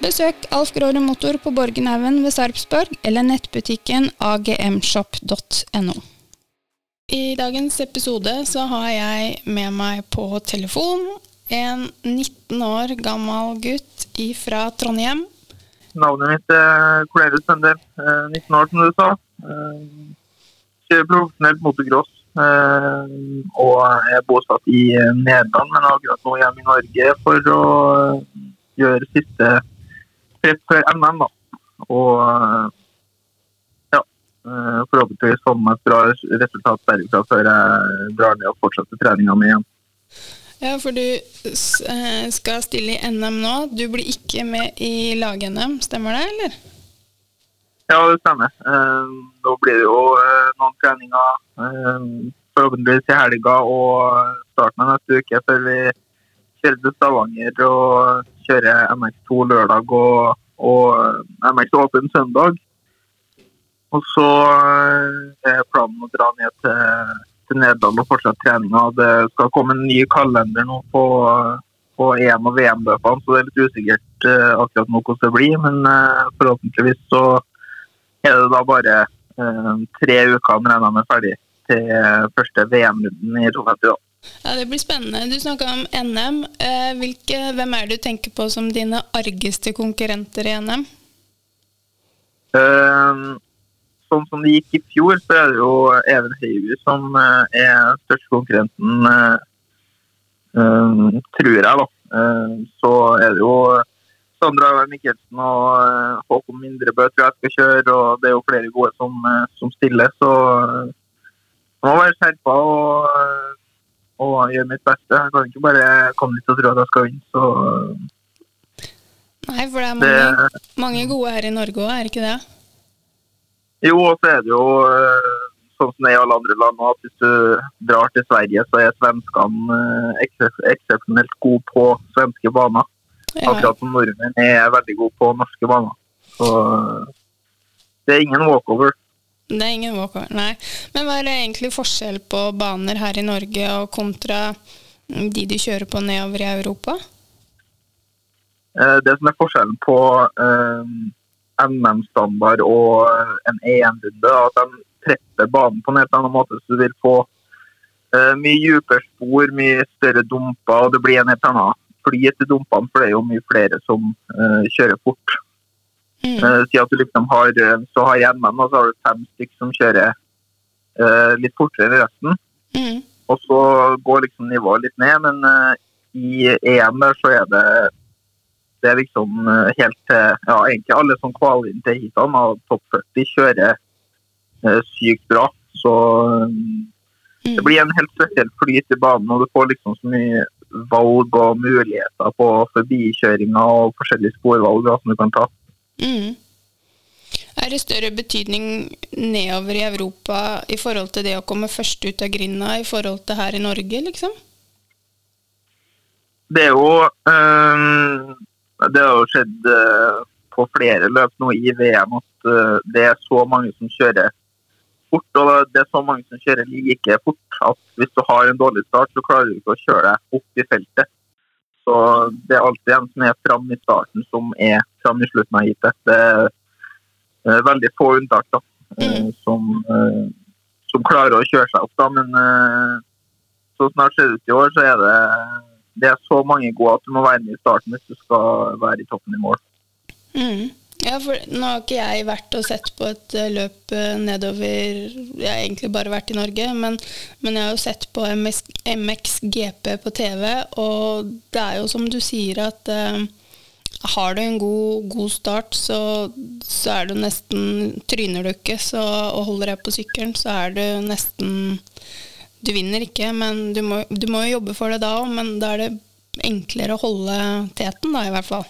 Besøk Alf Gråre Motor på Borgenhaugen ved Sarpsborg eller nettbutikken agmshop.no. I dagens episode så har jeg med meg på telefon en 19 år gammel gutt fra Trondheim. Navnet mitt er Cornelius Sønder, 19 år som du sa. Kjører profesjonelt motocross og er bosatt i Nederland, men akkurat nå hjemme i Norge for å gjøre siste rett før NM. da. Og ja, eh, forhåpentligvis få med et bra resultat derfra før jeg drar ned og fortsetter treninga mi igjen. Ja, for du eh, skal stille i NM nå. Du blir ikke med i lag-NM, stemmer det, eller? Ja, det stemmer. Eh, nå blir det jo noen treninger forhåpentligvis i helga og starten av neste uke før vi kjører til Stavanger og kjører MX2 lørdag og, og MX åpen søndag. Og så eh, er planen å dra ned til, til Nederland og fortsette treninga. Det skal komme en ny kalender nå på, på EM- og VM-løpene, så det er litt usikkert uh, akkurat nå hvordan det blir. Men forhåpentligvis så er det da bare tre uker når jeg er ferdig til første VM-runden i 2050. Ja, Det blir spennende. Du snakka om NM. Eh, hvilke, hvem er det du tenker på som dine argeste konkurrenter i NM? Ehm, sånn som det gikk i fjor, så er det jo Even Høiby som uh, er største konkurrenten, tror jeg. da. så er det jo Sandra Mikkelsen og Håkon Mindrebø tror jeg skal kjøre, og det er jo flere gode som, som stiller. Så det må være skjerpa og og gjøre mitt beste. Jeg kan ikke bare komme dit og tro at jeg skal vinne. Så Nei, for det er mange, det, mange gode her i Norge òg, er det ikke det? Jo, og så er det jo eh, sånn som det er i alle andre land at hvis du drar til Sverige, så er svenskene eh, eksepsjonelt gode på svenske baner. Ja. Akkurat som nordmenn er veldig gode på norske baner. Så det er ingen walkover. Det er ingen walkover, nei. Men hva er det egentlig forskjell på baner her i Norge og kontra de du kjører på nedover i Europa? Eh, det som er forskjellen på eh, NM-standard og en EM-runde, er at de treffer banen på en helt annen måte. Så du vil få eh, mye dypere spor, mye større dumper, og det blir en helt annen flyt i dumpene, for det er jo mye flere som eh, kjører fort. Mm. Uh, si at du liksom har så har NM, og så har du fem stykker som kjører uh, litt fortere enn resten. Mm. Og så går liksom nivået litt ned, men uh, i EM så er det det er liksom helt til Ja, egentlig alle som kvaler inn til heatene av topp 40, kjører sykt bra. Så mm. det blir en helt spesiell flyt i banen, og du får liksom så mye valg og muligheter på forbikjøringer og forskjellige sporvalg som du kan ta. Mm. Er det større betydning nedover i Europa i forhold til det å komme først ut av grinda i forhold til her i Norge, liksom? Det er jo øh, Det har jo skjedd øh, på flere løp nå i VM at øh, det er så mange som kjører fort, og det er så mange som kjører like fort at hvis du har en dårlig start, så klarer du ikke å kjøre deg opp i feltet. Så det er alltid en som er fram i starten, som er fram i slutten av heatet. Det er eh, veldig få unntak da, eh, mm. som, eh, som, klarer å kjøre seg opp. da, Men så snart ser det ut i år, så er det, det er så mange gode at du må være med i starten hvis du skal være i toppen i mål. Mm. Ja, for nå har ikke jeg vært og sett på et eh, løp eh, nedover Jeg har egentlig bare vært i Norge, men, men jeg har jo sett på MS, MXGP på TV, og det er jo som du sier at uh, har du en god, god start, så, så, er du nesten Tryner du ikke så, og holder deg på sykkelen, så er du nesten Du vinner ikke, men du må, du må jo jobbe for det da òg, men da er det enklere å holde teten, da, i hvert fall.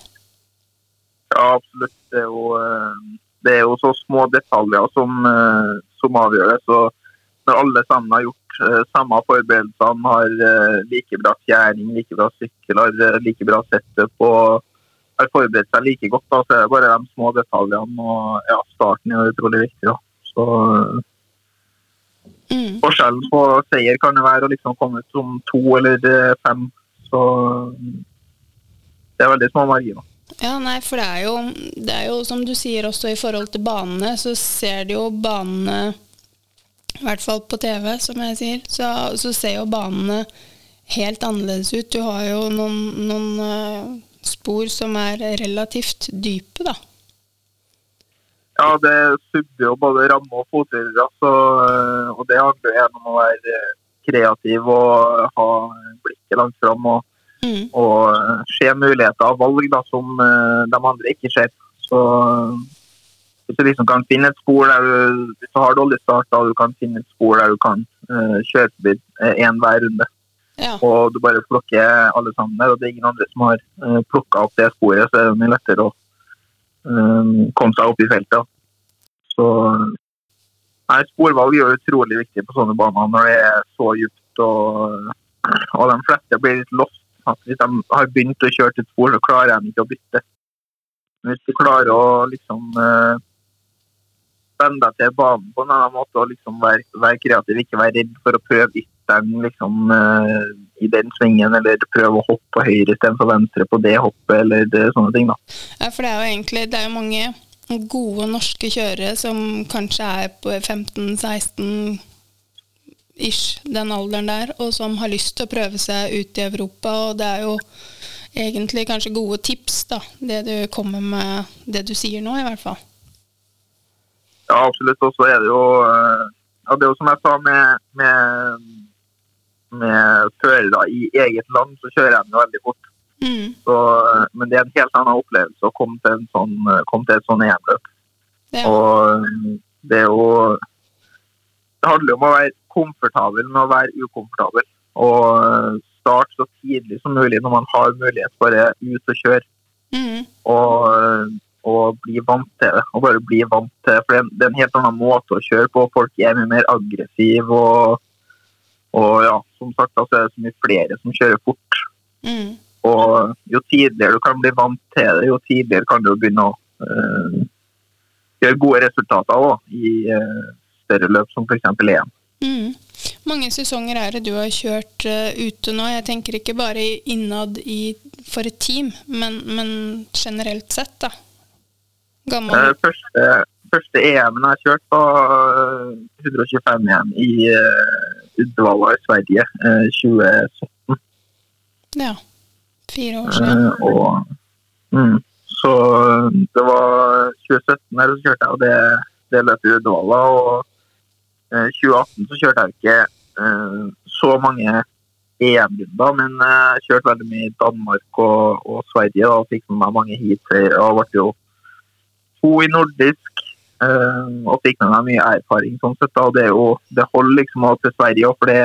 Ja, absolutt. Det er jo, eh, det er jo så små detaljer som, eh, som, avgjør det. Så når alle sammen har gjort eh, samme forberedelsene, har like bra fjæring, like bra sykkel, har like bra setup og har forberedt seg like godt, da, så er det bare de små detaljene. Og ja, starten er utrolig viktig. Da. Så mm. Forskjellen på seier kan jo være å liksom komme ut som to eller fem. Så det er veldig små marginer. Ja, nei, for det er, jo, det er jo som du sier også i forhold til banene, så ser de jo banene I hvert fall på TV, som jeg sier, så, så ser jo banene helt annerledes ut. Du har jo noen, noen uh, spor som er relativt dype, da. Ja, det subber jo både ramme og fotgjengere, uh, og det handler jo om å være kreativ og ha blikket langt fram. og Mm. Og eh, se muligheter og valg da, som uh, de andre ikke ser. Så hvis du liksom kan finne et spor der du, hvis du har dårlig start, da du kan finne et spor der du kan uh, kjøre forbi én hver runde. Ja. Og du bare plukker alle sammen der, og det er ingen andre som har uh, plukka opp det sporet, så er det mye lettere å uh, komme seg opp i feltet. Så nei, sporvalg er utrolig viktig på sånne baner når det er så dypt og, og de fleste blir litt lost at hvis de har begynt å kjøre til et spor, så klarer de ikke å bytte. Men hvis du klarer å liksom uh, deg til banen på en annen måte og liksom være, være, kreativ, ikke være redd for å prøve ytteren liksom, uh, i den svingen, eller prøve å hoppe på høyre istedenfor venstre på det hoppet, eller det, sånne ting. da. Ja, for det er jo egentlig det er jo mange gode norske kjørere som kanskje er på 15-16 ish, den alderen der, og som har lyst til å prøve seg ut i Europa. Og det er jo egentlig kanskje gode tips, da, det du kommer med, det du sier nå, i hvert fall. Ja, absolutt. Og så er det jo eh, ja, det er jo som jeg sa med, med, med førere i eget land, så kjører jeg den veldig fort. Mm. Så, eh, men det er en helt annen opplevelse å komme til, en sånn, komme til et sånn EM-løp. Ja. Og det er jo Det handler om å være komfortabel med å være ukomfortabel. Og eh, starte så tidlig som mulig når man har mulighet bare ut og kjøre. Mm. Og, eh, og, bli vant til det. Og bare bli vant til det. For det er en helt annen måte å kjøre på. Folk er mye mer aggressive. Og, og ja, som sagt, så er det så mye flere som kjører fort. Mm. Og jo tidligere du kan bli vant til det, jo tidligere kan du begynne å øh, gjøre gode resultater òg i øh, større løp som f.eks. EM. Mm. Mange sesonger er det du har kjørt uh, ute nå. Jeg tenker ikke bare innad i, for et team, men, men generelt sett, da. Gammel. Uh, første, første EM-en jeg har kjørt, var 125 EM i uh, Uddevalla i Sverige 2017. Ja. Fire år siden. og, mm, så det var 2017 der så kjørte jeg, det, det løp i Uddevalla. og 2018 eh, så kjørte jeg ikke uh, så mange EM-runder, men uh, jeg kjørte veldig mye i Danmark og, og Sverige og fikk med meg mange heat. Og ble jo to i nordisk, eh, og fikk med meg mye erfaring. sånn sett. da, Det, det holder liksom å til Sverige, for det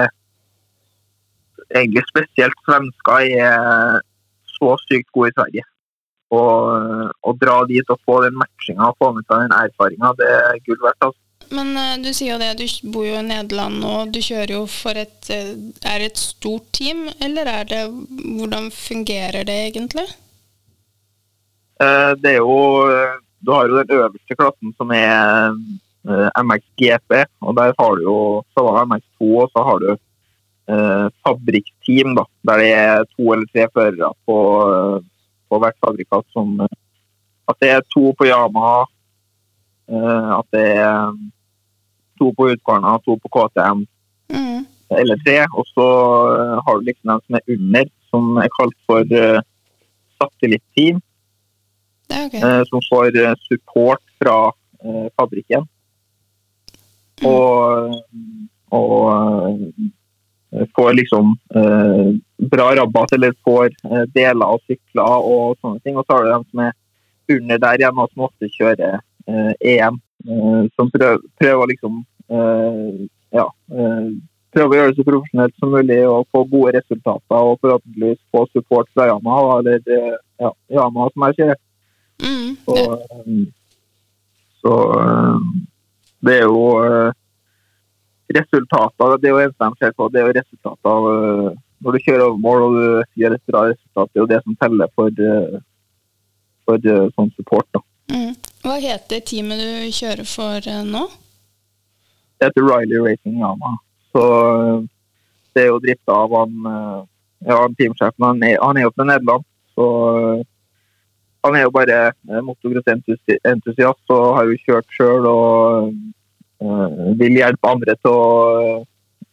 egentlig spesielt svensker er så sykt gode i Sverige. Å dra dit og få den matchinga og få med seg den erfaringa, det er gull verdt. altså. Men uh, du sier jo det, du bor jo i Nederland og du kjører jo for et eh, Er det et stort team, eller er det Hvordan fungerer det egentlig? Uh, Det er jo Du har jo den øverste klassen som er uh, MXGP, og der har du jo så det MX2, og så har du fabrikkteam, da, der det er to eller tre førere på, på hvert fabrikat som At det er to på Yamaha, at det er to på Husqvarna, to på KTM, Mm. eller tre. Og så eh, har du liksom den som er under, som er kalt for uh, satellitteam, Det er ok. eh, som får eh, support fra uh, fabrikken. Og, og eh, får liksom eh, bra rabatt, eller får eh, deler av sykler og sånne ting. Og så har du dem som er under der igjen, og som ofte kjører eh, EM. Eh, som prøver, prøver liksom eh, ja, eh, prøve å gjøre det så profesjonelt som mulig og få gode resultater og forhåpentligvis få support fra Yamaha, eller ja, Yamaha som jeg ser. Mm. Så, så det er jo resultater Det er jo eneste de ser på, det er jo resultater av når du kjører over mål og du gjør et bra resultat. Det er jo det som teller for, for sånn support. da. Mm. Hva heter teamet du kjører for eh, nå? Det heter Riley Racing Yama. Så uh, det er jo drifta av han, uh, ja, han teamsjefen. Han er, han er jo fra Nederland. Så han er jo bare uh, og har jo kjørt sjøl og øh, vil hjelpe andre til å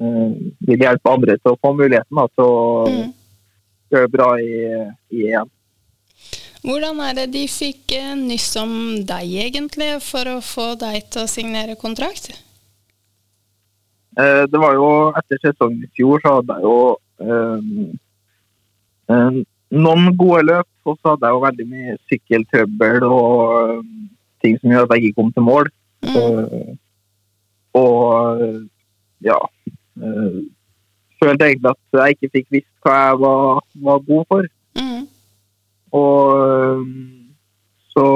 øh, vil hjelpe andre til å få muligheten da, til å Mm. gjøre bra i, i EM. Hvordan er det de fikk eh, nyss om deg, egentlig, for å få deg til å signere kontrakt? Eh, det var jo etter sesongen i fjor, så hadde jeg jo eh, noen gode løp, og så hadde jeg jo veldig mye sykkeltrøbbel og eh, ting som gjør at jeg ikke kom til mål. Mm. Eh, og ja eh, Følte egentlig at jeg ikke fikk visst hva jeg var, var god for. Mm. Og så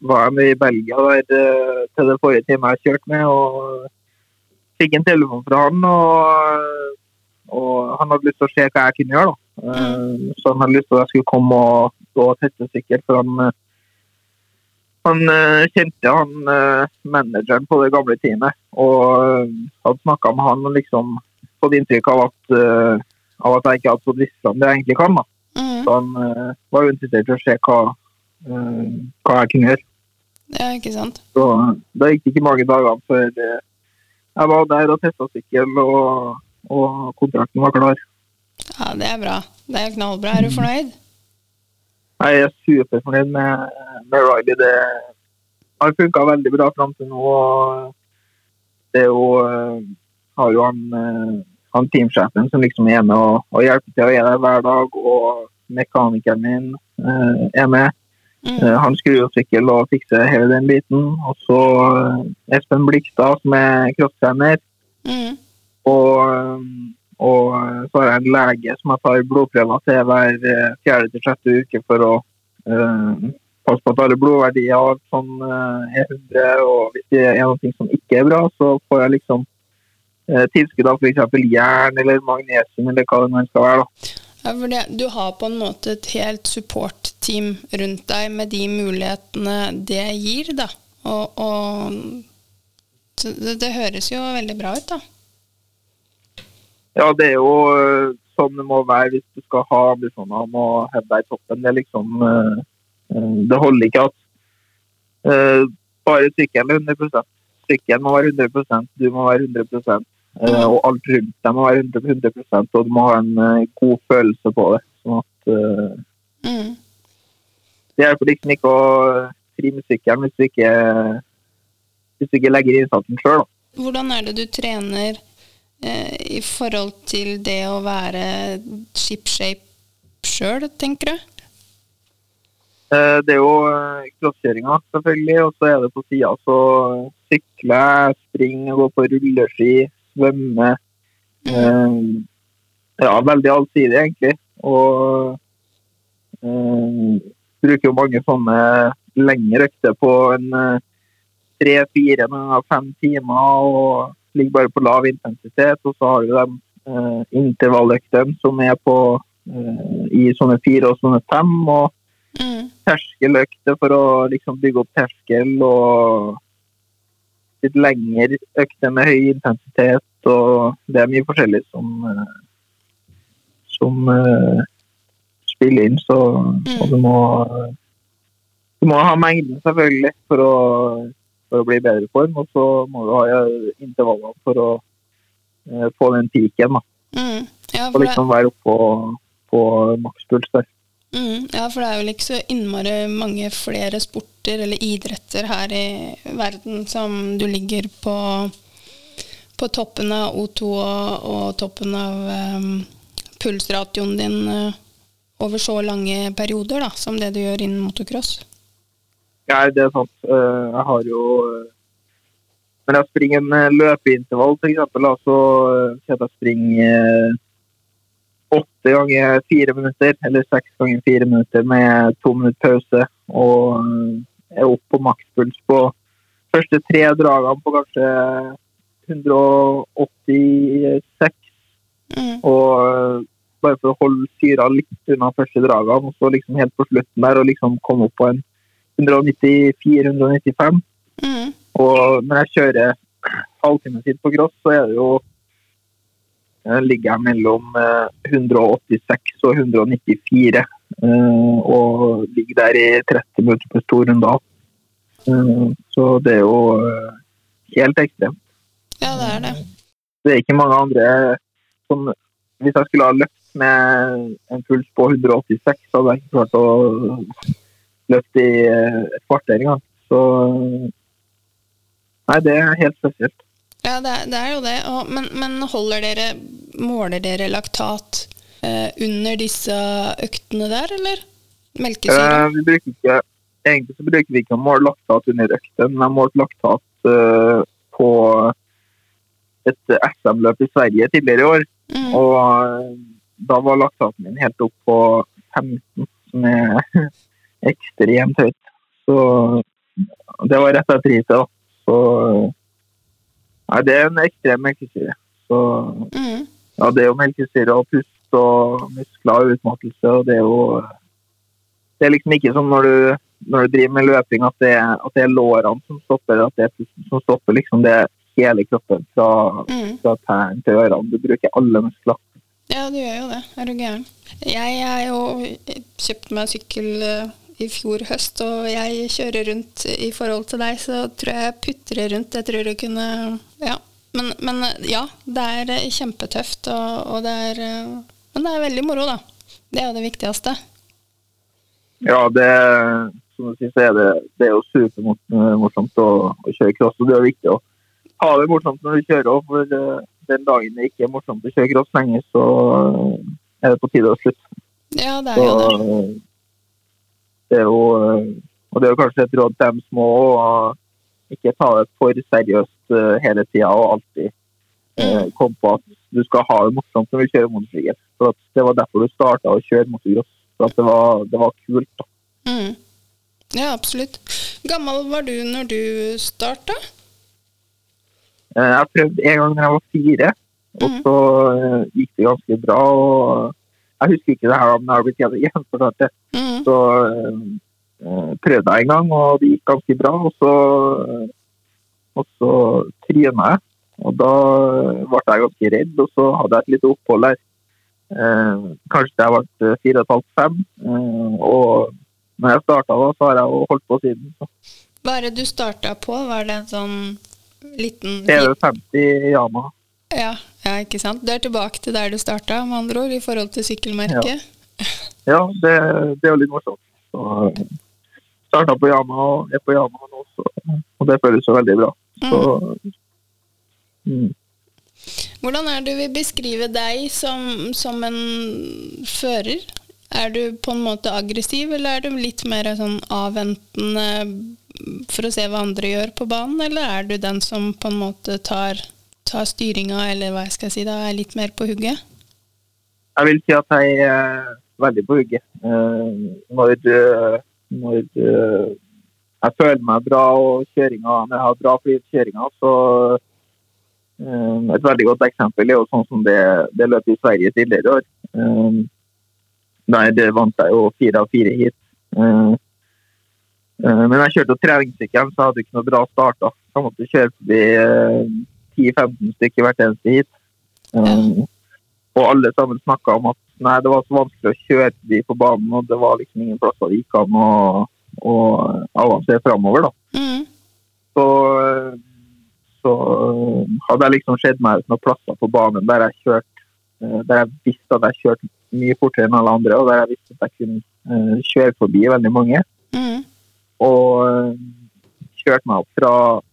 var jeg med i Belgia der, eh, til det forrige teamet jeg kjørte med, og fikk en telefon fra han. Og, og han hadde lyst til å se hva jeg kunne gjøre. da. Eh, Så han hadde lyst til at jeg skulle komme og stå sykkel, for han, eh, han kjente han manageren på det gamle teamet. Og hadde snakka med han og liksom fått inntrykk av at, av at jeg ikke hadde fått visst fram det jeg egentlig kan. da. Mm. Så han uh, var jo interessert i å se hva, uh, hva jeg kunne gjøre. Ja, ikke sant? Så det gikk det ikke mange dagene før eh, jeg var der og testa sykkel, og, og kontrakten var klar. Ja, det er bra. Det er knallbra. Er du fornøyd? Jeg er superfornøyd med, med Riley. Det har funka veldig bra fram til nå. og Det jo, har jo han, han teamsjefen som liksom er med og, og hjelper til å gjøre der hver dag, og mekanikeren min eh, er med. Mm. Eh, Han skrur og sykkel og fikser hele den biten. Og så eh, Espen Blikstad, som er crosstrener. Mm. Og, eh, og så har jeg en lege som jeg tar blodprøver til hver eh, fjerde til sjette uke for å eh, passe på at alle blodverdier og alt sånn eh, er 100. Og hvis det er noe som ikke er bra, så får jeg liksom eh, tilskudd av f.eks. jern eller magnesium eller hva det nå skal være. da. Ja, for det, du har på en måte et helt support-team rundt deg med de mulighetene det gir, da. Og, og det, det høres jo veldig bra ut, da. Ja, det er jo øh, sånn det må være hvis du skal ha ambisjoner om å hevde deg i toppen. Det er liksom øh, Det holder ikke at bare sykkelen er 100 Sykkelen må være 100% du må være 100 øh, og alt rundt deg må være 100, 100 og du må ha en øh, god følelse på det. Sånn at øh, Mm. Det hjelper liksom ikke å trimme sykkelen hvis du ikke, hvis du ikke legger innsatsen sjøl. Hvordan er det du trener eh, i forhold til det å være shipshape sjøl, tenker du? Eh, Det er jo eh, crosskjøringa, selvfølgelig. Og så er det på sida så sykler jeg, springer, går på rulleski, svømmer. Eh, Ja, veldig allsidig, egentlig. Og eh, bruker jo mange sånne lengre økter på en eh, tre-fire fem timer. Og ligger bare på lav intensitet. Og så har du de eh, intervalløktene som er på eh, i sånne fire og sånne fem. og Mm. terskeløkter for å liksom bygge opp terskel og litt lengre økter med høy intensitet. Og det er mye forskjellig som, eh, som uh, spiller inn. Så og du må, du må ha mengden, selvfølgelig, for å, for å bli i bedre form. Og så må du ha intervallene for å uh, få den piken. Da. Mm. Ja, Og liksom være oppe på, på makspuls der. Mm, ja, for det er vel ikke så innmari mange flere sporter eller idretter her i verden som du ligger på, på toppen av O2 og, og toppen av um, pulsratioen din uh, over så lange perioder da, som det du gjør innen motocross. Ja, det er sant. Uh, Jeg har jo uh, Når jeg springer en løpeintervall, f.eks., så eh, jeg eh, åtte ganger fire minutter, eller seks ganger fire minutter med to minutter pause. Og eh, er oppe på makspuls på første tre dragene på kanskje 186. Mm. Og eh, bare for å holde syra litt unna første dragene, og så liksom helt på slutten der og liksom komme opp på en 194-195. Mm. Og når jeg kjører halvtimen tid på gross, så er det jo ligger jeg mellom eh, 186 og 194. eh, Og ligger der i 30 minutter på stor runder. Eh, Så det er jo eh, helt ekstremt. Ja, det er det. Det er ikke mange andre som Hvis jeg skulle ha løpt med en puls på 186, så hadde jeg ikke klart å løpe i eh, et kvarter engang. Så Nei, det er helt spesielt. Ja, det er, det er jo det. Og, men, men holder dere Måler dere laktat eh, under disse øktene der, eller? Melkesyre? Eh, vi bruker ikke, egentlig så bruker vi ikke å måle laktat under økten. Jeg har målt laktat eh, på et SM-løp i Sverige tidligere i år. Mm. Og eh, da var laktaten min helt opp på 15, som er ekstremt høyt. Så det var rett etter riset, da. Så Nei, det er en ekstrem melkesyre. Så Mm. ja, det er jo melkesyre og pust og muskler og utmattelse, og det er jo Det er liksom ikke som når du, når du driver med løping, at det, at det er lårene som stopper, at det er pusten som stopper. liksom Det er hele kroppen fra, Mm. fra tærne til ørene. Du bruker alle muskler. Ja, du gjør jo det. Er du gæren? Jeg er jo kjøpt meg sykkel eh, i fjor høst, og jeg kjører rundt i forhold til deg, så tror jeg jeg putrer rundt. Jeg tror jeg kunne Ja. Men, men eh, ja, det er eh, kjempetøft, og, og det er eh, Men det er veldig moro, da. Det er jo det viktigste. Ja, det som du sier, så er det, det er jo supermorsomt å, å kjøre cross. Og det er viktig å ha det morsomt når du kjører òg, for eh, den dagen det ikke er morsomt å kjøre cross lenger, så eh, er det på tide å slutte. Ja, det er jo det. Det er jo eh, Og det er jo kanskje et råd til dem små å ikke ta det for seriøst eh, hele tida og alltid eh, komme på at du skal ha det morsomt når du kjører motorsykkel. For det var derfor du starta å kjøre motocross. For det var, det var kult. da. Mm. Ja, absolutt. Gammel var du når du starta? Jeg prøvde en gang da jeg var fire, og Mhm. så gikk det ganske bra. og Jeg husker ikke det her, men jeg har blitt gjen- gjenfortalt det. Mm. Så øh, prøvde jeg en gang, og det gikk ganske bra. Og så, og så tryna jeg, og da ble jeg ganske redd. Og så hadde jeg et lite opphold der. Eh, kanskje jeg ble fire og et halvt, fem. Eh, og når jeg starta da, så har jeg jo holdt på siden. Så. Hva er det du starta på? Var det en sånn liten TV50 Yama. Ja, ja, ikke sant? Du er tilbake til der du starta, med andre ord, i forhold til sykkelmerket. Ja, det, det er jo litt morsomt. Så starta på Yama og er på Yama nå, så, og det føles jo veldig bra. Så mm. Hvordan er du vil beskrive deg som, som en fører? Er du på en måte aggressiv, eller er du litt mer sånn avventende for å se hva andre gjør på banen, eller er du den som på en måte tar, tar styringa, eller hva jeg skal si da, er litt mer på hugget? Jeg vil si at jeg er veldig på hugget. Eh, når, når jeg føler meg bra og kjøringa, når jeg har bra flyt så et veldig godt eksempel er jo sånn som det, det løp i Sverige tidligere i år. Der vant jeg jo fire av fire hit. Men jeg kjørte treningssykkel, så jeg hadde ikke noe bra start. da. Jeg måtte kjøre forbi 10-15 stykker hvert eneste hit. Um, og alle sammen snakka om at nei, det var så vanskelig å kjøre de på banen, og det var liksom ingen plasser det gikk an å, å avansere framover. da. Mm. Så, så hadde jeg liksom sett meg ut noen plasser på banen der jeg kjørte der jeg visste at jeg kjørte mye fortere enn alle andre, og der jeg visste at jeg kunne uh, kjøre forbi veldig mange. Mm. Og uh, kjørte meg opp fra 13.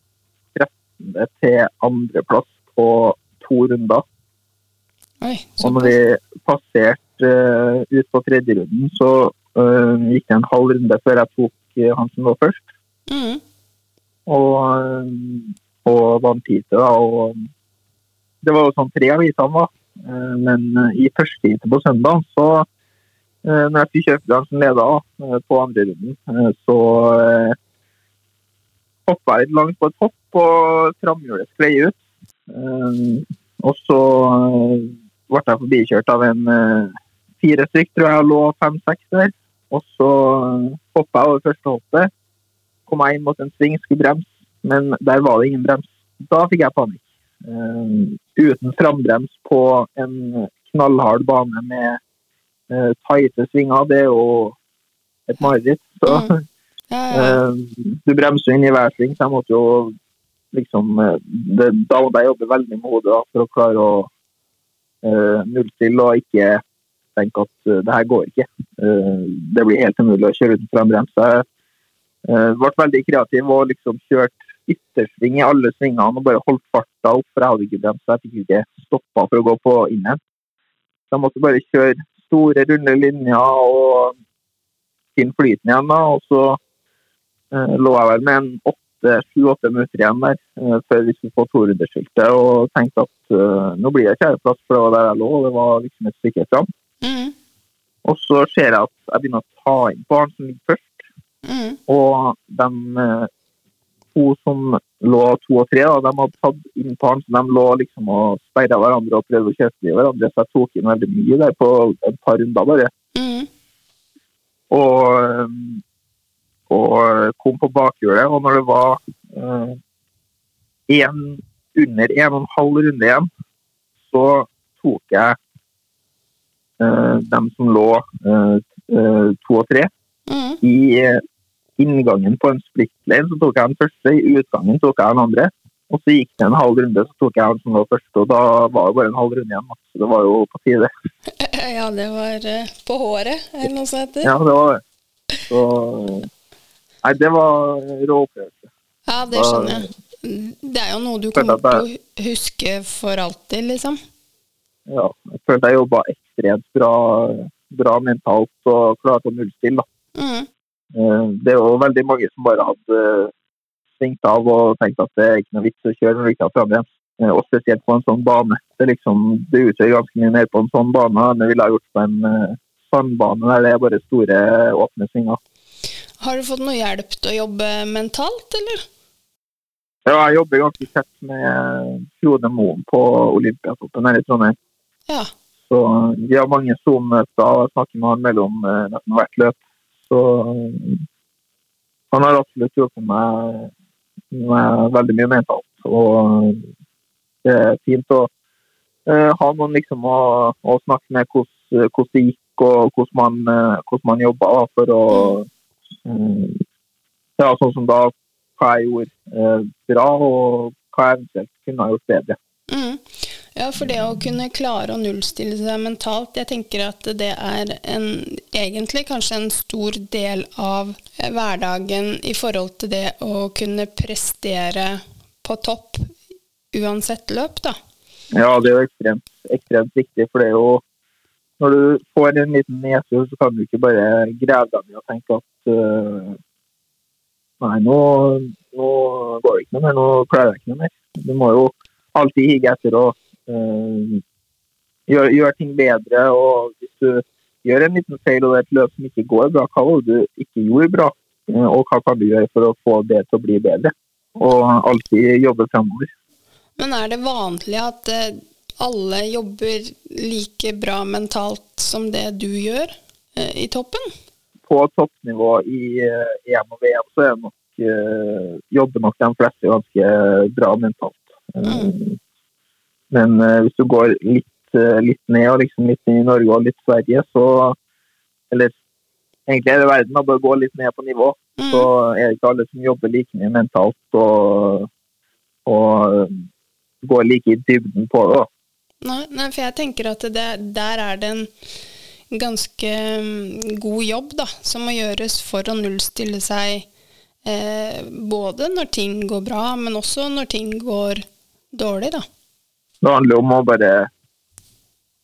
til andreplass på to runder. Oi, Og når vi passerte uh, ut på tredje runden, så gikk det en halv runde før jeg tok han som lå først. Mm. Og, og vant heatet, da. Og det var jo sånn tre av heatene, da. Men i første heatet på søndag, så når jeg fikk han som leda på andre runden, så hoppa litt langt på et hopp, og framhjulet sklei ut. Og så ble jeg forbikjørt av en fire stykk, tror jeg lå fem-seks der. Og så hoppa jeg over første hoppet, kom jeg inn mot en sving, skulle bremse, men der var det ingen brems. Da fikk jeg panikk. Uh, uten frambrems på en knallhard bane med tighte svinger, det er jo et mareritt. Så Mm. Uh, du bremser inn i hver sving, så jeg måtte jo liksom uh, det, Da måtte jeg jobbe veldig med hodet for å klare å uh, nullstille og ikke tenke at uh, det her går ikke. Uh, det blir helt umulig å kjøre uten frembrems. Jeg uh, ble veldig kreativ og liksom kjørt yttersving i alle svingene og bare holdt farta opp, for jeg hadde ikke brems, jeg fikk ikke stoppa for å gå på innhent. Så jeg måtte bare kjøre store, runde linjer og finne flyten igjen. da, Og så eh, lå jeg vel med en sju-åtte minutter igjen der eh, før vi skulle få torunderskiltet og tenkte at eh, nå blir det fjerdeplass, for det var der jeg lå, og det var liksom et stykke fram. Mm. Og så ser jeg at jeg begynner å ta inn barn som ligger først. Mm. Og de eh, to som lå to og tre, da, de hadde tatt inn barn som de lå liksom og sperra hverandre og prøvde å kjøpe hverandre. Så jeg tok inn veldig mye der på et par runder bare. Mm. Og, eh, og kom på bakhjulet. Og når det var eh, en, under en og en halv runde igjen, så tok jeg eh, dem som lå eh, eh, to og tre Mm. i eh, inngangen på en split lane, så tok jeg den første. I utgangen tok jeg den andre. Og så gikk det en halv runde, så tok jeg den som lå første, og da var det bare en halv runde igjen. Så det var jo på tide. Ja, det var eh, på håret, eller noe sånt heter. Ja, det var det. Så Nei, det var rå opplevelse. Ja, det skjønner jeg. Det er jo noe du kommer til å huske for alltid, liksom. Ja, jeg følte jeg jobba ekstremt bra, bra mentalt og klarte å nullstille. Mm. Eh, Det er jo veldig mange som bare hadde svingt av og tenkt at det er ikke noe vits å kjøre når du ikke har fram igjen. Og spesielt på en sånn bane. Det, liksom, det utgjør ganske mye mer på en sånn bane enn det ville ha gjort på en eh, sandbane der det er bare store, åpne svinger. Har du fått noe hjelp til å jobbe mentalt, eller? Ja, jeg jobber ganske tett med Frode Moen på Olympiatoppen her i Trondheim. Ja. Så vi har mange Zoom-møter og snakker med han mellom eh, nesten hvert løp. Så eh, han har absolutt hjulpet meg med veldig mye mentalt. Og det er fint å eh, ha noen liksom å, å snakke med hvordan, hvordan det gikk og hvordan man, eh, hvordan man jobba for å eh, Ja, sånn som da hva jeg gjorde eh, bra, og hva jeg eventuelt kunne ha gjort bedre. Mm. Ja, for det å kunne klare å nullstille seg mentalt, jeg tenker at det er en, egentlig kanskje en stor del av eh, hverdagen i forhold til det å kunne prestere på topp uansett løp, da. Ja, det er jo ekstremt, ekstremt viktig, for det er jo når du får en liten nese, så kan du ikke bare grave deg ned og tenke at uh, Nei, nå, nå, går det ikke noe mer, nå klarer jeg ikke noe mer. Du må jo alltid hige etter å uh, gjøre, gjør ting bedre. og Hvis du gjør en liten feil og det er et løp som ikke går bra, hva var det du ikke gjorde bra? Uh, og hva kan du gjøre for å få det til å bli bedre? Og alltid jobbe fremover. Men er det vanlig at alle jobber like bra mentalt som det du gjør eh, i toppen? På toppnivå i eh, EM og VM så nok, eh, jobber nok de fleste ganske bra mentalt. Mm. Men hvis du går litt, litt ned, og liksom litt i Norge og litt Sverige, så Eller egentlig er det verden, da, bare gå litt ned på nivå. Mm. Så er det ikke alle som jobber like mye mentalt og, og går like i dybden på det. Nei, nei, for jeg tenker at det, der er det en ganske mm, god jobb da, som må gjøres for å nullstille seg eh, både når ting går bra, men også når ting går dårlig. da. Det handler om å bare,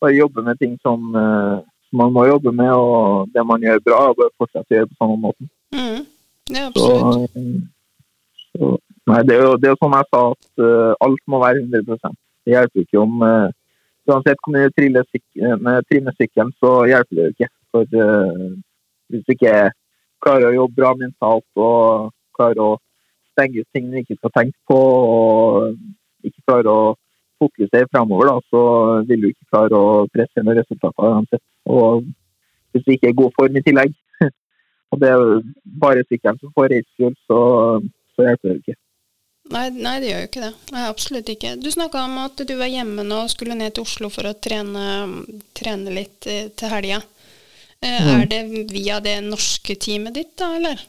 bare jobbe med ting som, eh, man må jobbe med, og det man gjør bra, og bare fortsette å gjøre på samme måten. Mm, ja, absolutt. Så, så, nei, det er jo det er som jeg sa, at uh, alt må være 100 Det hjelper ikke om uh, uansett hvor mye du trimmer sykkelen, så hjelper det jo ikke. For uh, hvis du ikke klarer å jobbe bra mentalt og klarer å stenge ut ting du ikke skal tenke på, og ikke klarer å fokusere framover, da, så vil du ikke klare å presse noen resultater uansett. Og hvis du ikke er i god form i tillegg, og det er bare sykkelen som får racefuel, så, så hjelper det ikke. Nei, nei, det gjør jo ikke det. Nei, absolutt ikke. Du snakka om at du var hjemme nå og skulle ned til Oslo for å trene, trene litt eh, til helga. Eh, mm. Er det via det norske teamet ditt, da, eller?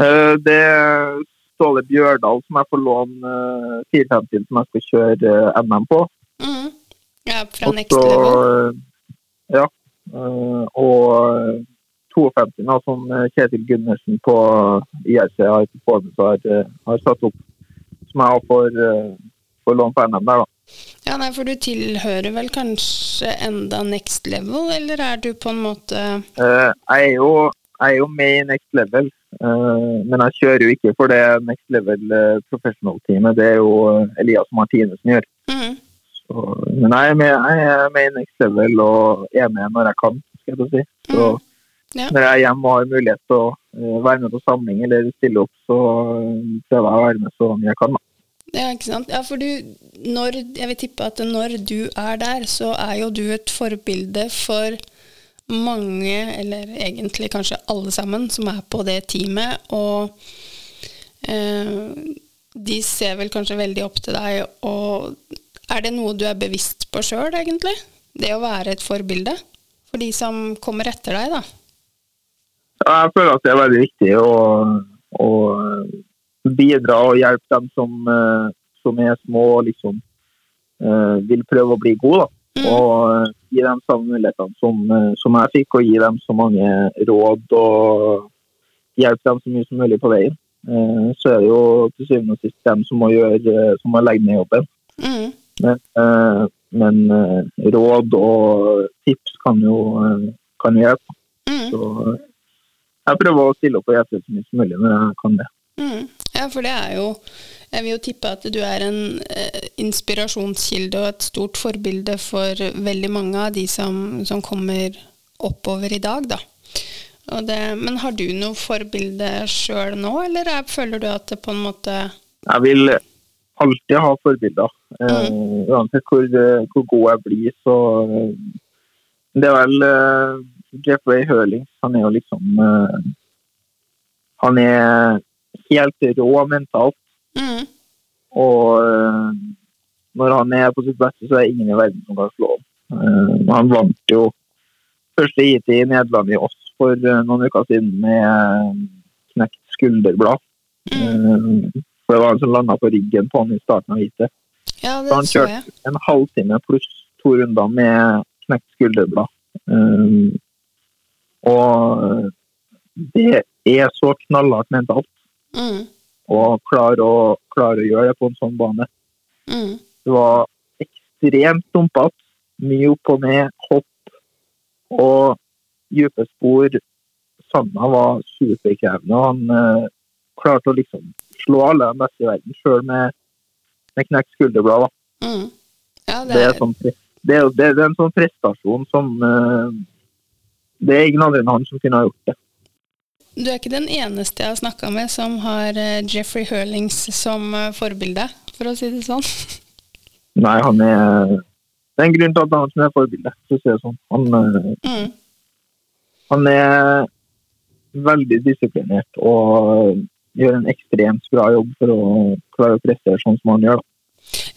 Eh, det er Ståle Bjørdal som jeg får låne uh, 450 som jeg skal kjøre NM på. Mm. Ja, fra Også, Next Level. Ja. Og 52 da, som eh, Kjetil Gundersen på IRC har, har, eh, har satt opp. Som jeg har for, for låne på NM der, da. Ja, nei, For du tilhører vel kanskje enda next level, eller er du på en måte uh, jeg, er jo, jeg, er jo, med i next level, uh, men jeg kjører jo ikke for det next level uh, professional-teamet. Det er jo Elias Martinussen gjør. Mm. Så, men jeg er, med, jeg er, med, i next level og er med når jeg kan, skal jeg si. Så mm. Ja. Når jeg er hjemme og har mulighet til å uh, være med på samling eller stille opp, så uh, prøver jeg å være med så mye jeg kan. Da. Ja, ikke sant. Ja, for du, når, jeg vil tippe at når du er der, så er jo du et forbilde for mange, eller egentlig kanskje alle sammen, som er på det teamet. Og eh, de ser vel kanskje veldig opp til deg. Og er det noe du er bevisst på sjøl, egentlig? Det å være et forbilde for de som kommer etter deg, da? Jeg føler at det er veldig viktig å, å bidra og hjelpe dem som, eh, som er små og liksom uh, vil prøve å bli gode. Mm. Og uh, gi dem samme mulighetene som, som, jeg fikk, og gi dem så mange råd og hjelpe dem så mye som mulig på veien. så er det jo til syvende og sist dem som må, gjøre, som må legge ned jobben. Mm. Men, men råd og tips kan jo, kan hjelpe. Mm. Så jeg prøver å stille opp og hjelpe så mye som mulig når jeg kan det. Mm. Ja, for det er jo Jeg vil jo tippe at du er en eh, inspirasjonskilde og et stort forbilde for veldig mange av de som, som kommer oppover i dag, da. Det, men har du noe forbilde sjøl nå, eller er, føler du at det på en måte Jeg vil alltid ha forbilder. Eh, mm. Uh, uansett hvor, hvor, god jeg blir, så Det er vel uh, Jeffrey Hurlings, han er jo liksom uh, Han er helt rå mentalt. Mm. Og uh, når han er på sitt beste, så er det ingen i verden som kan slå ham. Uh, han vant jo første IT i Nederland i oss for noen uker siden med knekt skulderblad. Mm. for det var han som landa på ryggen på han i starten av heatet. Ja, så han kjørte en halvtime pluss to runder med knekt skulderblad. Um, og det er så knallhardt mentalt mm. å klare å, klare å gjøre det på en sånn bane. Mm. Det var ekstremt dumpete. Mye opp og ned, hopp, Og dype spor Sanna var superkrevende. Han eh, klarte å liksom slå alle de beste i verden, sjøl med, med knekt skulderblad. Mm. Ja, Det er, sånn, det, er, det er en sånn prestasjon som eh, Det er ingen andre enn han som kunne ha gjort det. Du er ikke den eneste jeg har snakka med som har eh, Jeffrey Hurlings som eh, forbilde, for å si det sånn. Nei, han er Det er en grunn til at han er forbilde, for å si det sånn. Han, eh, Mm. han er veldig disiplinert og gjør en ekstremt bra jobb for å klare å prestere sånn som han gjør. da.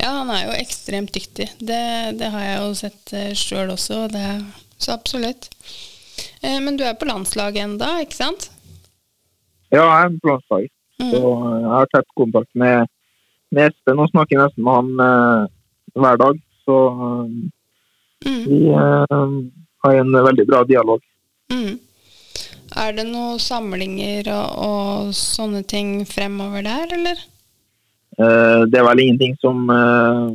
Ja, han er jo ekstremt dyktig. Det, det har jeg jo sett sjøl også, det, så absolutt. Eh, men du er på landslaget enda, ikke sant? Ja, jeg er på landslaget. Mm. Så jeg har tett kontakt med, med Espen og snakker nesten med han eh, hver dag. Så eh, Mm. vi eh, har en veldig bra dialog. Mm. Er det noen samlinger og, og sånne ting fremover der, eller? Eh, det er vel ingenting som eh,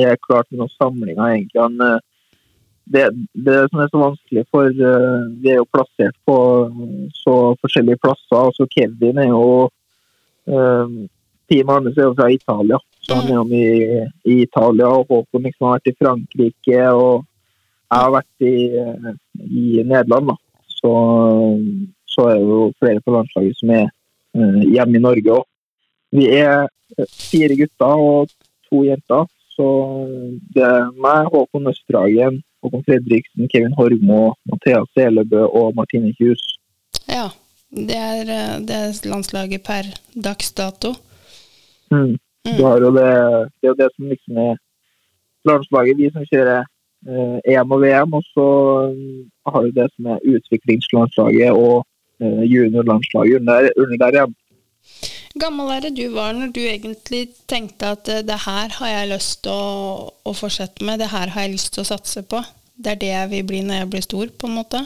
er klart med noen samlinger, egentlig. Han, eh, det, det som er så vanskelig, for uh, vi er jo plassert på så forskjellige plasser. altså Kevin er jo eh, Teamet hans er jo fra Italia, så han er jo mye i Italia. Og Håkon liksom har vært i Frankrike, og jeg har vært i, i Nederland. da. Så, så er det jo flere på landslaget som er uh, hjemme i Norge òg. Vi er fire gutter og to jenter. Så det er meg, Håkon Østdragen, Håkon Fredriksen, Kevin Hormo, Mathea Selebø og Martine Kjus. Ja. Det er, eh, det er landslaget per dags dato. Mm. Mm. Du har jo det, det er jo det som liksom er landslaget. Vi som kjører eh, EM og VM. Og så mm, har du det som er utviklingslandslaget og eh, juniorlandslaget under, under der igjen. Gammel er det du var når du egentlig tenkte at eh, det her har jeg lyst til å, å fortsette med, det her har jeg lyst til å satse på. Det er det jeg vil bli når jeg blir stor, på en måte.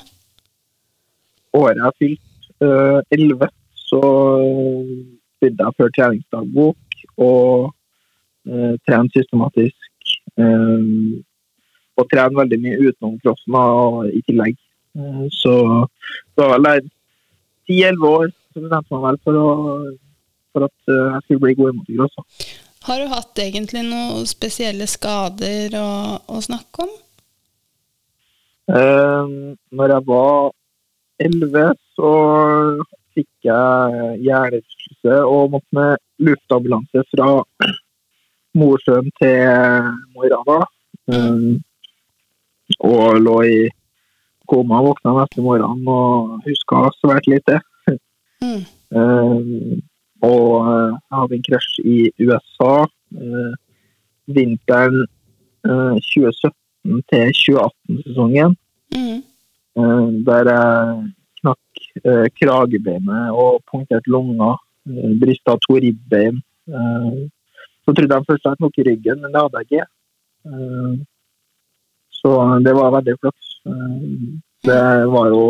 året jeg fylte elleve, 11, så begynte jeg før treningsdagbok og uh, trene systematisk. eh, og trene veldig mye utenom crossen og i tillegg. Eh, så det var vel der 10-11 år som bestemte meg vel for, å, for at eh, jeg skulle bli god i motocross. Har du hatt egentlig noen spesielle skader å, å snakke om? Eh, når jeg var 11, så fikk jeg hjernerystelse og måtte med luftambulanse fra Mosjøen til Mo i Rana. Eh, og lå i koma, våkna neste morgen og huska svært lite. Mm. Eh, og eh, jeg hadde en krasj i USA eh, vinteren eh, 2017 til 2018-sesongen. Mm. Eh, der jeg knakk eh, kragebeinet og punkterte lunga. Brista to ribbein. Eh, så trodde jeg først jeg knokk i ryggen, men det hadde jeg ikke. Eh, så det var veldig flaks. Eh, det var jo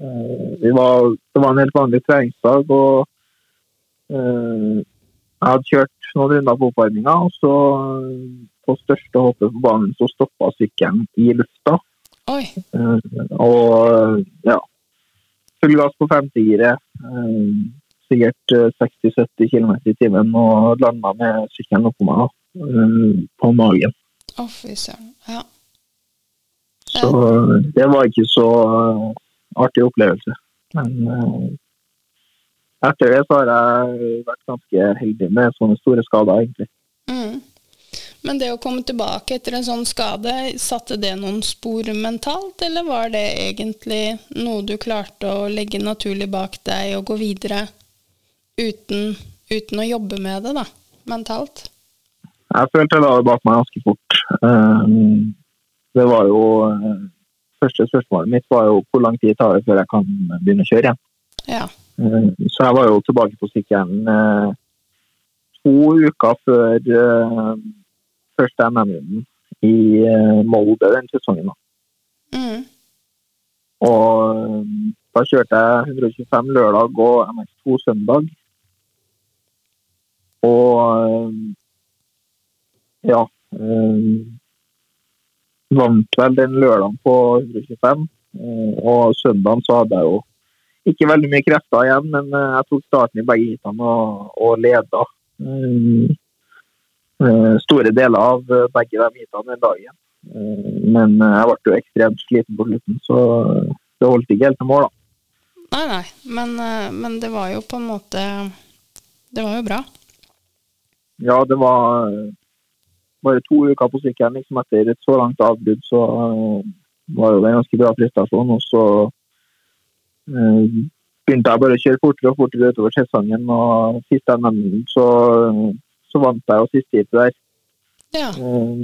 eh, vi var, Det var en helt vanlig treningsdag, og eh, jeg hadde kjørt noen runder på oppvarminga, og så eh, på største hoppet på banen så stoppa sykkelen i lufta. Oi. Eh, og ja, full gass på femtegiret. Sikkert eh, 60-70 km i timen og landa med sykkelen oppå meg eh, på magen. Å, fy søren. Ja. Så det var ikke så eh, artig opplevelse. Men eh, etter det så har jeg vært ganske heldig med sånne store skader, egentlig. Mm. Men det å komme tilbake etter en sånn skade, satte det noen spor mentalt, eller var det egentlig noe du klarte å legge naturlig bak deg og gå videre uten, uten å jobbe med det, da, mentalt? Jeg følte jeg la det bak meg ganske fort. Eh, Det var jo eh, Første spørsmålet mitt var jo hvor lang tid tar det før jeg kan begynne å kjøre igjen. Ja. Eh, Så jeg var jo tilbake på eh, to uker før eh, første NM-runden i eh, Molde den sesongen. Mm. Og da kjørte jeg 125 lørdag og MX2 søndag. Og ja Vant vel den lørdagen på 125. Eh, og søndagen så hadde jeg jo ikke veldig mye krefter igjen, men eh, jeg tok starten i begge heatene og, og leda eh, eh, store deler av begge de heatene den dagen. Men jeg ble jo ekstremt sliten på slutten, så det holdt ikke helt til mål, da. Nei, nei, men, men det var jo på en måte Det var jo bra. Ja, det var bare to uker på sykkelen. Liksom etter et så langt avbrudd, så var jo det en ganske bra prestasjon. Og så begynte jeg bare å kjøre fortere og fortere utover sesongen. Og siste NM så, så vant jeg jo siste hit der. Ja. Eh,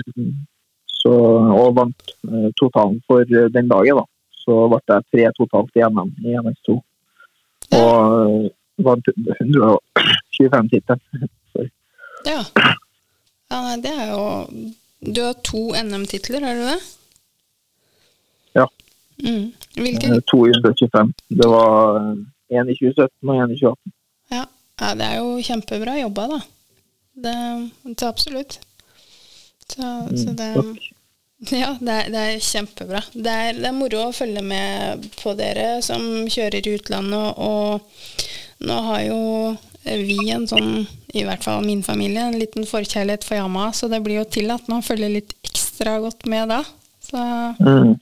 så, og vant eh, totalen for eh, den dagen, da. Så ble jeg tre totalt i NM i NX2. Og eh, vant 125-tittelen. Ja. ja nei, det er jo Du har to NM-titler, har du det? Ja. Mm. Hvilke Eh, To i 125. Det var én i 2017 og én i 2018. ja. ja, det er jo kjempebra jobba, da. Det, det absolutt. Så, så det Takk. Ja, det er, det er kjempebra. Det er, det er moro å følge med på dere som kjører i utlandet, og nå har jo vi en sånn, i hvert fall min familie, en liten forkjærlighet for Yamaha, så det blir jo til at man følger litt ekstra godt med da. Så, Mm.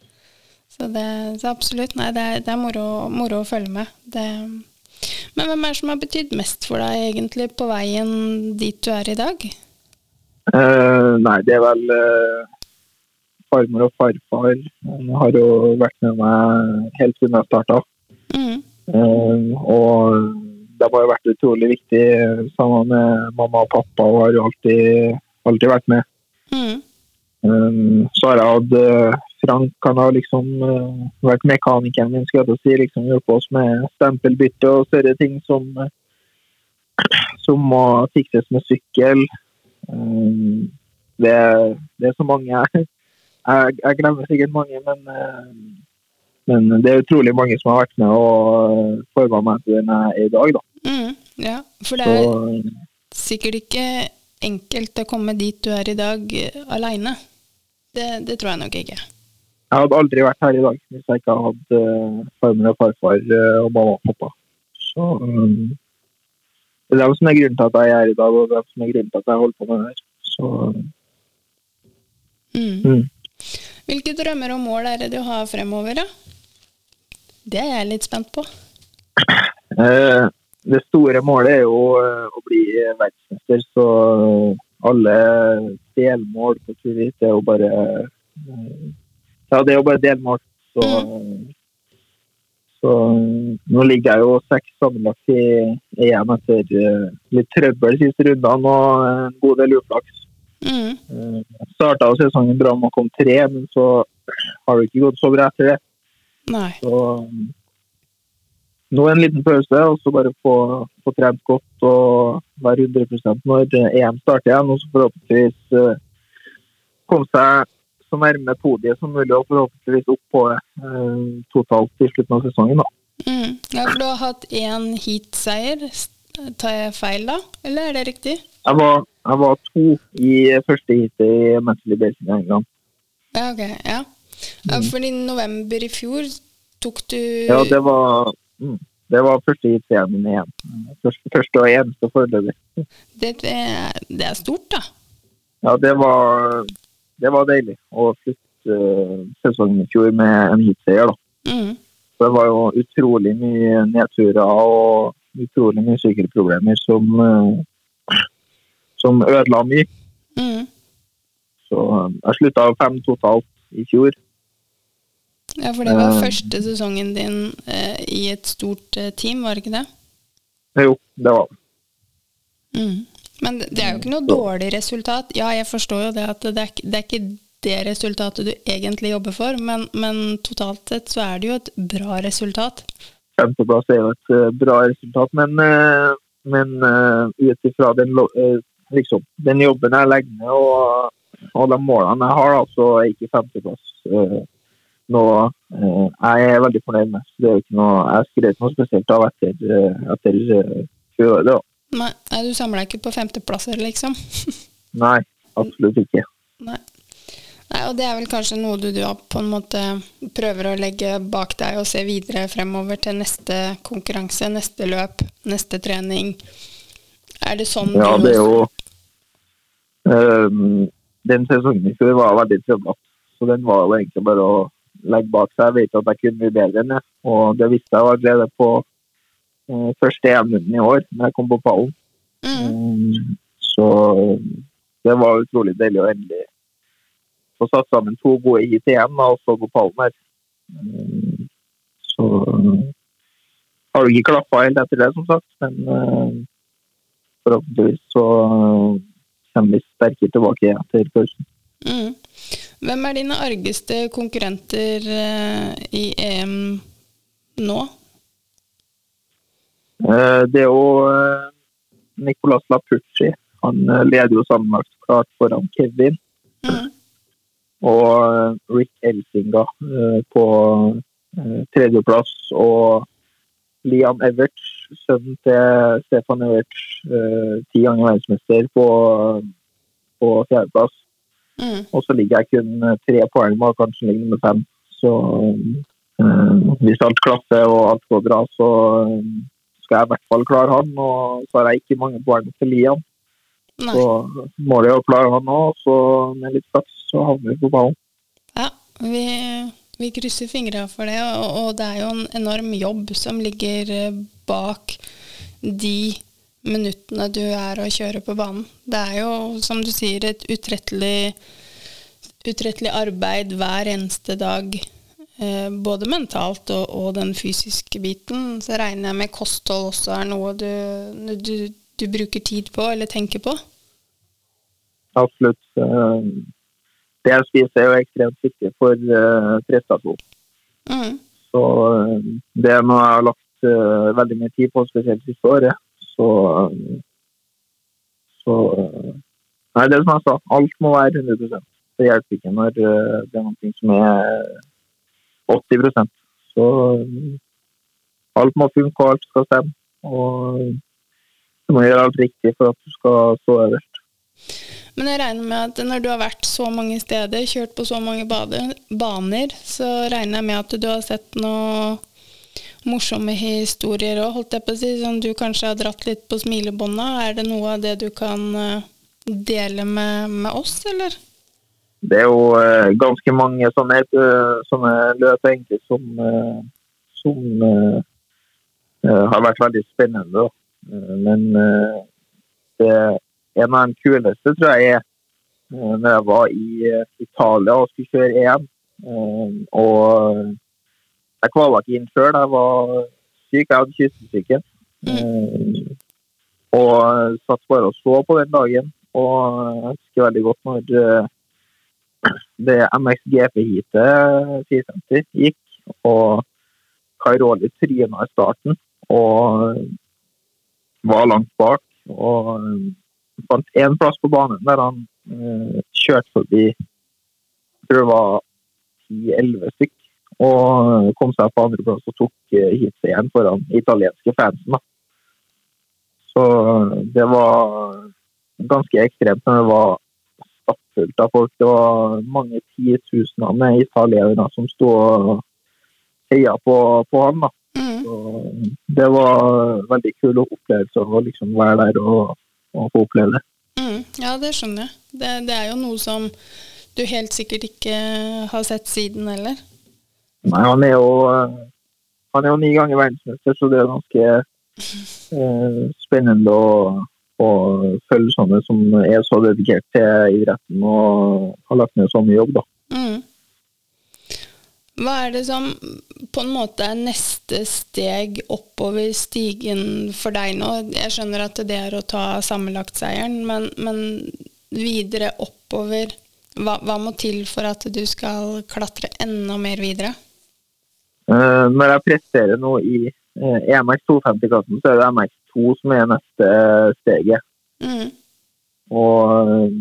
Så det så absolutt, nei, det er, det er moro, moro å følge med. Det, men hvem er det som har betydd mest for deg egentlig på veien dit du er i dag? Eh, nei, det er vel eh, farmor og farfar. Han har jo vært med meg helt siden jeg starta. Mm, Eh, og de har jo vært utrolig viktig sammen med mamma og pappa, og har jo alltid, alltid vært med. mm, Um, så har jeg hatt eh, Frank han har liksom uh, vært mekanikeren min, skal jeg si. liksom Hjulpet oss med stempelbytte og større ting som, eh, som må fikses med sykkel. Um, det, det er så mange jeg, jeg, glemmer sikkert mange, men, uh, men det er utrolig mange som har vært med og forma meg til den jeg er i dag. da. mm, ja, for det er Så, sikkert ikke enkelt å komme dit du er i dag uh, aleine. Det, det tror jeg nok ikke. Jeg hadde aldri vært her i dag hvis jeg ikke hadde uh, farmor og farfar eh, og mamma og pappa. Så um, Det er dem som er grunnen til at jeg er her i dag, og det er som er grunnen til at jeg holder på med det her. Så Mm. mm. Hvilke drømmer og mål er det du har fremover, da? Det er jeg litt spent på. eh, Det store målet er jo eh, å bli verdensmester, så alle delmål på tur dit er jo bare eh, Ja, det er jo bare delmål. Så, så nå ligger jeg jo seks sammenlagt i EM etter eh, litt trøbbel siste rundene og en god del uflaks. Mm. Uh, Starta sesongen bra med å komme tre, men så har det ikke gått så bra etter det. Nei. Så nå en liten pause, og så bare få, få trent godt og være 100 når eh, EM starter igjen. Og så forhåpentligvis komme seg så nærme podiet som mulig, og forhåpentligvis opp på det uh, totalt i slutten av sesongen. da. Mm. Ja, for du har hatt én heatseier. Tar jeg feil da, eller er det riktig? Jeg var, jeg var to i første heatet i Mentally Basin i England. Ja, ok. Ja. ja for i november i fjor tok du Ja, det var, mm, det var første heat-serien min igjen. Første, første og eneste foreløpig. det, det, det er stort, da. Ja, det var, det var deilig å slutte uh, sesongen i fjor med en heatseier. Mm. Så det var jo utrolig mye nedturer og utrolig mye sykkelproblemer som, uh, som ødela mye. Mm. Så uh, jeg slutta fem totalt i fjor. Ja, for det var første sesongen din i et stort team, var det ikke det? Jo, det var det. Mm. Men det er jo ikke noe dårlig resultat. Ja, jeg forstår jo det at det er, det er ikke det resultatet du egentlig jobber for, men, men totalt sett så er det jo et bra resultat. Femteplass er jo et eh, bra resultat, men, eh, men eh, ut ifra den, liksom, den jobben jeg legger ned og, og de målene jeg har, så er ikke femteplass noe jeg er veldig fornøyd med. Det er ikke noe, jeg skrev ikke noe spesielt av etter, etter fjoråret. Nei, du samla ikke på femteplasser, liksom? Nei, absolutt ikke. Nei. Nei, og Det er vel kanskje noe du, du på en måte prøver å legge bak deg og se videre fremover til neste konkurranse, neste løp, neste trening. Er det sånn Ja, det er jo um, Den sesongen skulle være var veldig trøblete, så den var jo egentlig bare å legge bak seg. Jeg vet at jeg kunne bli bedre enn det, og det visste jeg var glede på første EM-runden i år, når jeg kom på pallen. Mm. Um, så det var utrolig deilig å endelig få satt sammen to gode hit igjen og så på pallen her. Um, så har det ikke klaffa helt etter det, som sagt, men forhåpentligvis så kommer vi sterkere tilbake etter pausen. Mm. Hvem er dine argeste konkurrenter eh, i EM nå? Eh, det er jo eh, Nicolas Lapucci. Han eh, leder jo sammenlagt klart foran Kevin. Mm. Og Rick Elsinga på tredjeplass. Og Liam Everts, sønnen til Stefan Everts, ti ganger verdensmester, på, på fjerdeplass. Mm. Og så ligger jeg kun tre poeng bak, kanskje ligger nummer fem. Så øh, hvis alt klaffer og alt går bra, så skal jeg i hvert fall klare han. Og så har jeg ikke mange poeng til Lian. Nei. Så målet er å klare han òg, så med litt flaks så havner vi på ballen. Ja, vi, vi krysser fingra for det, og, og det er jo en enorm jobb som ligger eh, bak de minuttene du er og kjører på banen. Det er jo, som du sier, et utrettelig, utrettelig arbeid hver eneste dag. Eh, Både mentalt og, og den fysiske biten. Så regner jeg med kosthold også er noe du, du, du bruker tid på eller tenker på. Absolutt. eh, Det jeg spiser er jo ekstremt viktig for eh, prestasjon. Mm. Så det er noe jeg har lagt veldig mye tid på, spesielt siste året. Så, så Nei, det er som jeg sa, alt må være 100 Det hjelper ikke når det er noe som er 80% Så alt må funke, og alt skal stemme. Og du må gjøre alt riktig for at du skal stå øverst. Men jeg regner med at når du har vært så mange steder, kjørt på så mange bader, baner, så regner jeg med at du har sett noen morsomme historier òg, holdt jeg på å si, som du kanskje har dratt litt på smilebånda. Er det noe av det du kan eh, dele med, med oss, eller? Det er jo eh, ganske mange sånne, eh, sånne løp egentlig som, eh, som eh, eh, har vært veldig spennende. Da. Men eh, det, en av de kuleste tror jeg er når jeg var i Italia og skulle kjøre EM. Og jeg kvala ikke inn sjøl, jeg var syk, jeg hadde kyssesyken. Eh, og satt bare og så på den dagen. Og jeg husker veldig godt når det MXGP-heatet 450 gikk, og Kairoli tryna i starten og var langt bak. Og eh, fant én plass på banen der han eh, kjørte forbi jeg tror det var 10-11 stykk, og kom seg på andreplass og tok eh, heatseieren foran italienske fansen. Da. Så det var ganske ekstremt når det var stappfullt av folk. Det var mange titusener med italienere som sto og heia på, på han. da. Mm. Det var veldig kul opplevelse å liksom være der og, og få oppleve det. Mm. Ja, det skjønner jeg. Det, det er jo noe som du helt sikkert ikke har sett siden heller. Nei, han er jo han er jo ni ganger verdensmester, så det er ganske eh, spennende å, å følge sånne som er så dedikert til idretten og har lagt ned så mye jobb. da. Mm. Hva er det som på en måte er neste steg oppover stigen for deg nå? Jeg skjønner at det er å ta sammenlagtseieren, men, men videre oppover, hva, hva må til for at du skal klatre enda mer videre? Eh, når jeg presterer nå i eh, EMX 250-klassen, så er det MX2 som er neste steget. Mm. Og eh,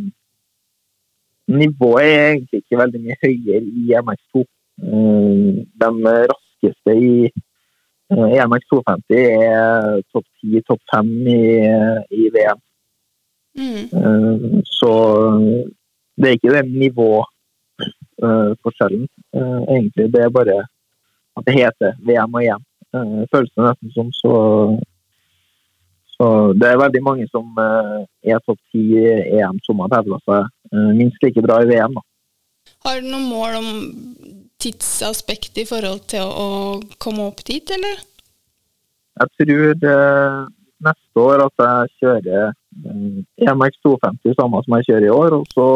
nivået er egentlig ikke veldig mye høyere i MX2. Eh, De raskeste i MX250 er topp 10, topp 5 i, i VM. Mm. Eh, Så det er ikke det nivå eh, forskjellen, eh, egentlig. Det er bare at det heter VM og EM. Føles det nesten som så Så det er veldig mange som eh, er topp ti i EM som har hevda seg eh, minst like bra i VM. da. Har du noe mål om tidsaspekt i forhold til å, komme opp dit, eller? Jeg tror det, neste år at jeg kjører MX EMX 250 samme som jeg kjører i år. Og så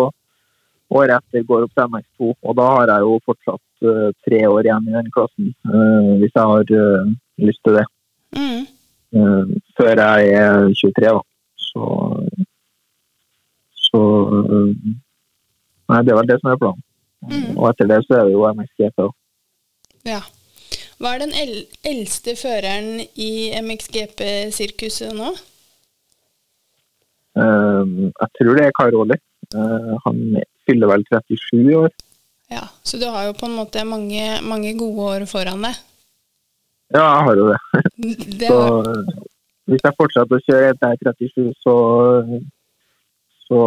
året etter går opp til MX2. Og da har jeg jo fortsatt eh, tre år igjen i den klassen, eh, hvis jeg har eh, lyst til det. Mm. Eh, før jeg er 23, da. Så Så eh, Nei, det er vel det som er planen. Mm. Og etter det så er det jo MXGP. Ja. Hva er den el eldste føreren i MXGP-sirkuset nå? Eh, jeg tror det er Karoli. Uh, han fyller vel 37 i år. Ja, Så du har jo på en måte mange, mange gode år foran deg. Ja, jeg har jo det. Det Så hvis jeg fortsetter å kjøre er 37, så, så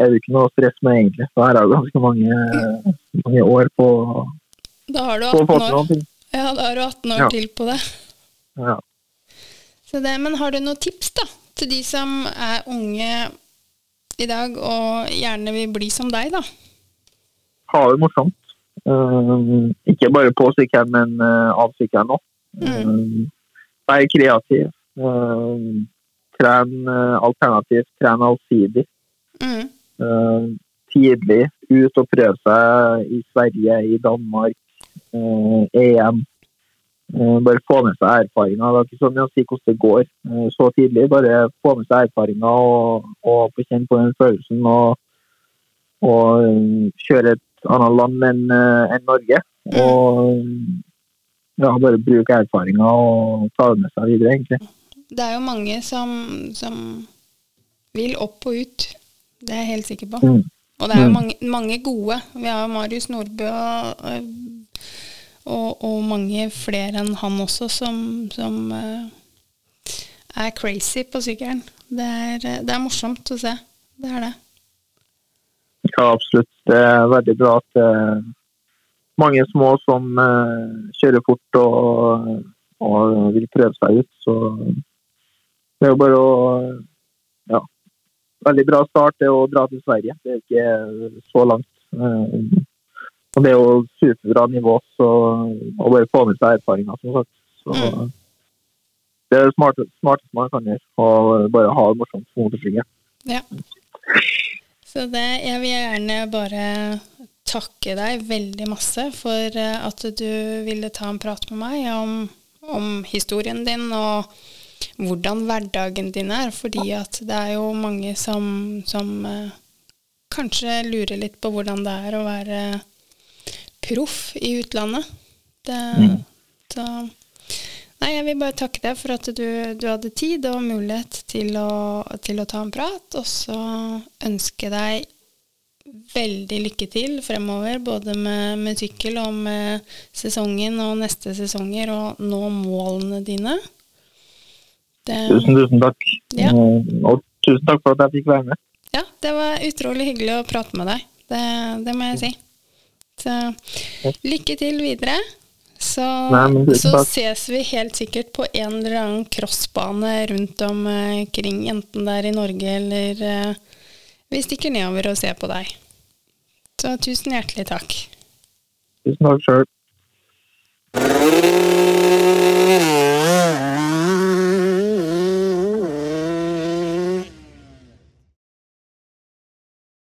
er det ikke noe stress med egentlig. Så her er det ganske mange, mange år på, da har du å 18 få til år. Ja, da har du 18 år Ja. til på det. Ja. Så det. Men har du noen tips da, til de som er unge i dag og gjerne vil bli som deg, da? Ha det morsomt. Uh, ikke bare på sykkelen, men uh, av sykkelen òg. Mm. Vær kreativ. Uh, tren uh, alternativt, tren allsidig. Mm. Eh, tidlig ut og prøve seg i Sverige, i Danmark, eh, EM. Eh, bare få med seg erfaringer. Det er ikke så mye å si hvordan det går eh, så tidlig. Bare få med seg erfaringer og, og få kjenne på den følelsen. Og, og eh, kjøre et annet land enn eh, enn Norge. Og ja, bare bruke erfaringer og ta det med seg videre, egentlig. Det er jo mange som, som vil opp og ut. Det er jeg helt sikker på. Mm. Og det er jo Mm. mange, mange gode. Vi har Marius Nordbø og, og, og mange flere enn han også som, som eh, er crazy på sykkelen. Det er, det er morsomt å se. Det er det. Ja, absolutt. Det er veldig bra at er mange små som eh, kjører fort og, og vil prøve seg ut. Så det er jo bare å Ja. Veldig bra start det å dra til Sverige. Det er ikke så langt. Eh, og det er jo superbra nivå, så å bare få med seg erfaringer, som sagt. Så Mm. det er det smarte, smarteste man kan gjøre. Og bare ha det morsomt på motorsykkel. Ja. Så det, jeg vil gjerne bare takke deg veldig masse for eh, at du ville ta en prat med meg om, om historien din og hvordan hverdagen din er. Fordi at det er jo mange som, som eh, kanskje lurer litt på hvordan det er å være proff i utlandet. Det, Mm. så Nei, jeg vil bare takke deg for at du, du hadde tid og mulighet til å, til å ta en prat, og så ønske deg veldig lykke til fremover, både med, med sykkel og med sesongen og neste sesonger, og nå målene dine. Det, Tusen, tusen takk. Ja. Eh, Og tusen takk for at jeg fikk være med. ja, det var utrolig hyggelig å prate med deg. Det, det må jeg si. Så lykke til videre. Så, Nei, så ses vi helt sikkert på en eller annen crossbane rundt omkring, enten det er i Norge eller eh, vi stikker nedover og ser på deg. Så tusen hjertelig takk. Tusen takk sjøl.